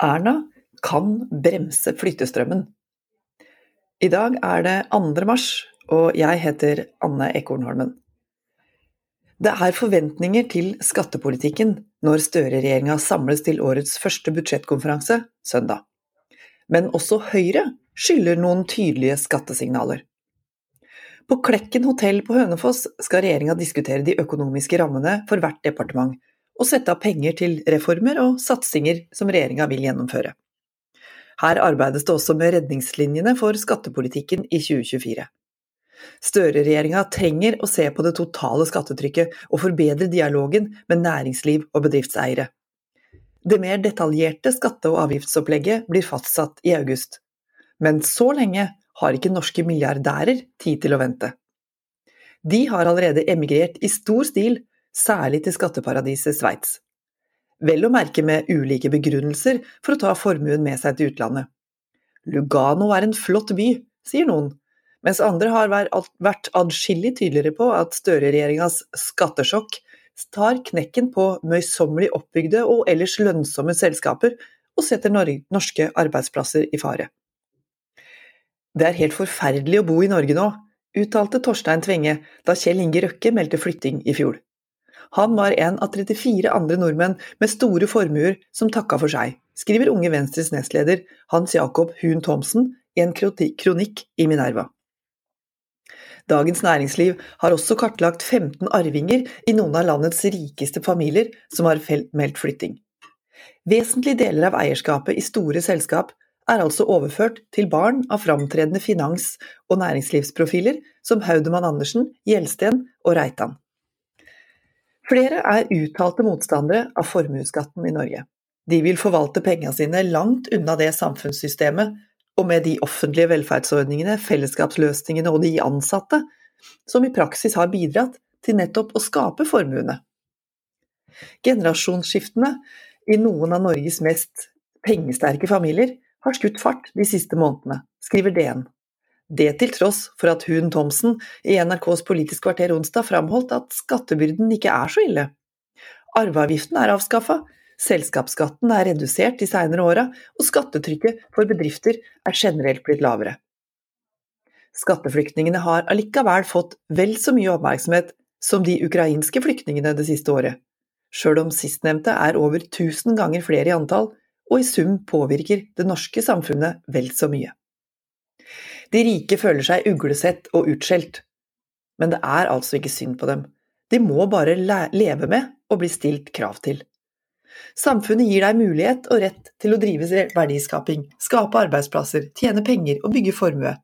Erna kan bremse flyttestrømmen. I dag er det 2. mars, og jeg heter Anne Ekornholmen. Det er forventninger til skattepolitikken når Støre-regjeringa samles til årets første budsjettkonferanse søndag. Men også Høyre skylder noen tydelige skattesignaler. På Klekken hotell på Hønefoss skal regjeringa diskutere de økonomiske rammene for hvert departement, og sette av penger til reformer og satsinger som regjeringa vil gjennomføre. Her arbeides det også med redningslinjene for skattepolitikken i 2024. Støre-regjeringa trenger å se på det totale skattetrykket og forbedre dialogen med næringsliv og bedriftseiere. Det mer detaljerte skatte- og avgiftsopplegget blir fastsatt i august. Men så lenge har ikke norske milliardærer tid til å vente. De har allerede emigrert i stor stil særlig til skatteparadiset Sveits. Vel å merke med ulike begrunnelser for å ta formuen med seg til utlandet. Lugano er en flott by, sier noen, mens andre har vært adskillig tydeligere på at Støre-regjeringas skattesjokk tar knekken på møysommelig oppbygde og ellers lønnsomme selskaper og setter norske arbeidsplasser i fare. Det er helt forferdelig å bo i Norge nå, uttalte Torstein Tvenge da Kjell Inge Røkke meldte flytting i fjor. Han var en av 34 andre nordmenn med store formuer som takka for seg, skriver Unge Venstres nestleder Hans Jacob Hun Thomsen i en kronikk i Minerva. Dagens Næringsliv har også kartlagt 15 arvinger i noen av landets rikeste familier som har meldt flytting. Vesentlige deler av eierskapet i store selskap er altså overført til barn av framtredende finans- og næringslivsprofiler som Haudemann Andersen, Gjelsten og Reitan. Flere er uttalte motstandere av formuesskatten i Norge. De vil forvalte pengene sine langt unna det samfunnssystemet og med de offentlige velferdsordningene, fellesskapsløsningene og de ansatte, som i praksis har bidratt til nettopp å skape formuene. Generasjonsskiftene i noen av Norges mest pengesterke familier har skutt fart de siste månedene, skriver DN. Det til tross for at Hun Thomsen i NRKs Politisk kvarter onsdag framholdt at skattebyrden ikke er så ille. Arveavgiften er avskaffa, selskapsskatten er redusert de senere åra, og skattetrykket for bedrifter er generelt blitt lavere. Skatteflyktningene har allikevel fått vel så mye oppmerksomhet som de ukrainske flyktningene det siste året, sjøl om sistnevnte er over 1000 ganger flere i antall, og i sum påvirker det norske samfunnet vel så mye. De rike føler seg uglesett og utskjelt. Men det er altså ikke synd på dem. De må bare leve med og bli stilt krav til. Samfunnet gir deg mulighet og rett til å drive verdiskaping, skape arbeidsplasser, tjene penger og bygge formue.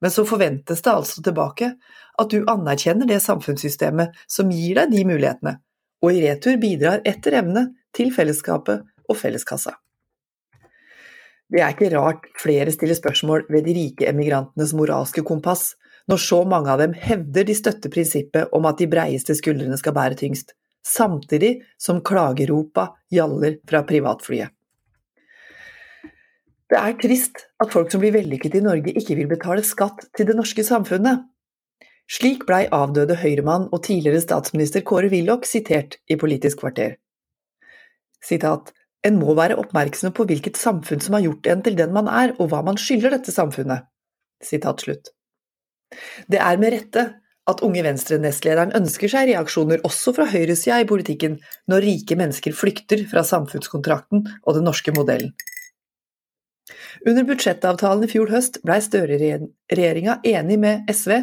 Men så forventes det altså tilbake at du anerkjenner det samfunnssystemet som gir deg de mulighetene, og i retur bidrar etter evne til fellesskapet og felleskassa. Det er ikke rart flere stiller spørsmål ved de rike emigrantenes moralske kompass, når så mange av dem hevder de støtter prinsippet om at de breieste skuldrene skal bære tyngst, samtidig som klageropa gjaller fra privatflyet. Det er trist at folk som blir vellykket i Norge ikke vil betale skatt til det norske samfunnet. Slik blei avdøde høyremann og tidligere statsminister Kåre Willoch sitert i Politisk kvarter. Sitat en må være oppmerksom på hvilket samfunn som har gjort en til den man er, og hva man skylder dette samfunnet. Det er med rette at Unge Venstre-nestlederen ønsker seg reaksjoner også fra høyresida i politikken når rike mennesker flykter fra samfunnskontrakten og den norske modellen. Under budsjettavtalen i fjor høst blei Støre-regjeringa enig med SV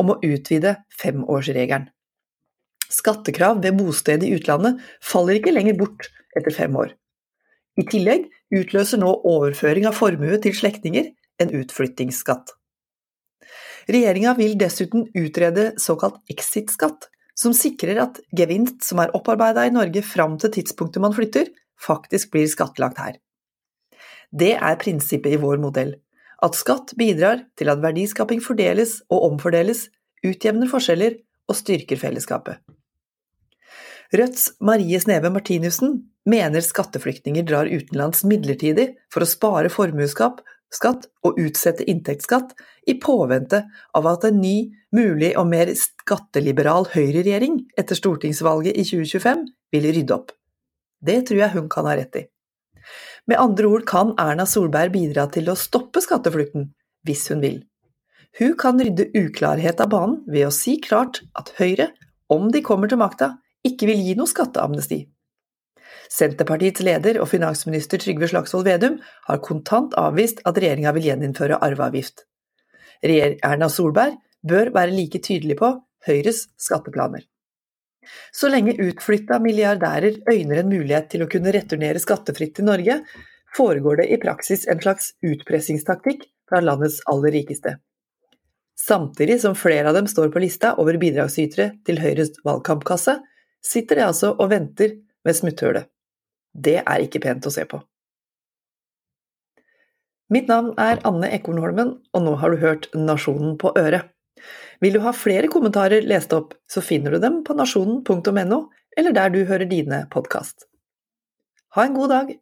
om å utvide femårsregelen. Skattekrav ved bosted i utlandet faller ikke lenger bort etter fem år. I tillegg utløser nå overføring av formue til slektninger en utflyttingsskatt. Regjeringa vil dessuten utrede såkalt exit-skatt, som sikrer at gevinst som er opparbeida i Norge fram til tidspunktet man flytter, faktisk blir skattlagt her. Det er prinsippet i vår modell, at skatt bidrar til at verdiskaping fordeles og omfordeles, utjevner forskjeller og styrker fellesskapet. Rødts Marie Sneve Martinussen mener skatteflyktninger drar utenlands midlertidig for å spare formuesskatt og utsette inntektsskatt, i påvente av at en ny, mulig og mer skatteliberal høyreregjering etter stortingsvalget i 2025 vil rydde opp. Det tror jeg hun kan ha rett i. Med andre ord kan Erna Solberg bidra til å stoppe skatteflukten, hvis hun vil. Hun kan rydde uklarhet av banen ved å si klart at Høyre, om de kommer til makta, ikke vil gi noe skatteamnesti. Senterpartiets leder og finansminister Trygve Slagsvold Vedum har kontant avvist at regjeringa vil gjeninnføre arveavgift. Erna Solberg bør være like tydelig på Høyres skatteplaner. Så lenge utflytta milliardærer øyner en mulighet til å kunne returnere skattefritt til Norge, foregår det i praksis en slags utpressingstaktikk fra landets aller rikeste. Samtidig som flere av dem står på lista over bidragsytere til Høyres valgkampkasse, sitter de altså og venter ved smutthullet. Det er ikke pent å se på. Mitt navn er Anne Ekornholmen, og nå har du hørt Nasjonen på øret. Vil du ha flere kommentarer lest opp, så finner du dem på nasjonen.no, eller der du hører dine podkast. Ha en god dag!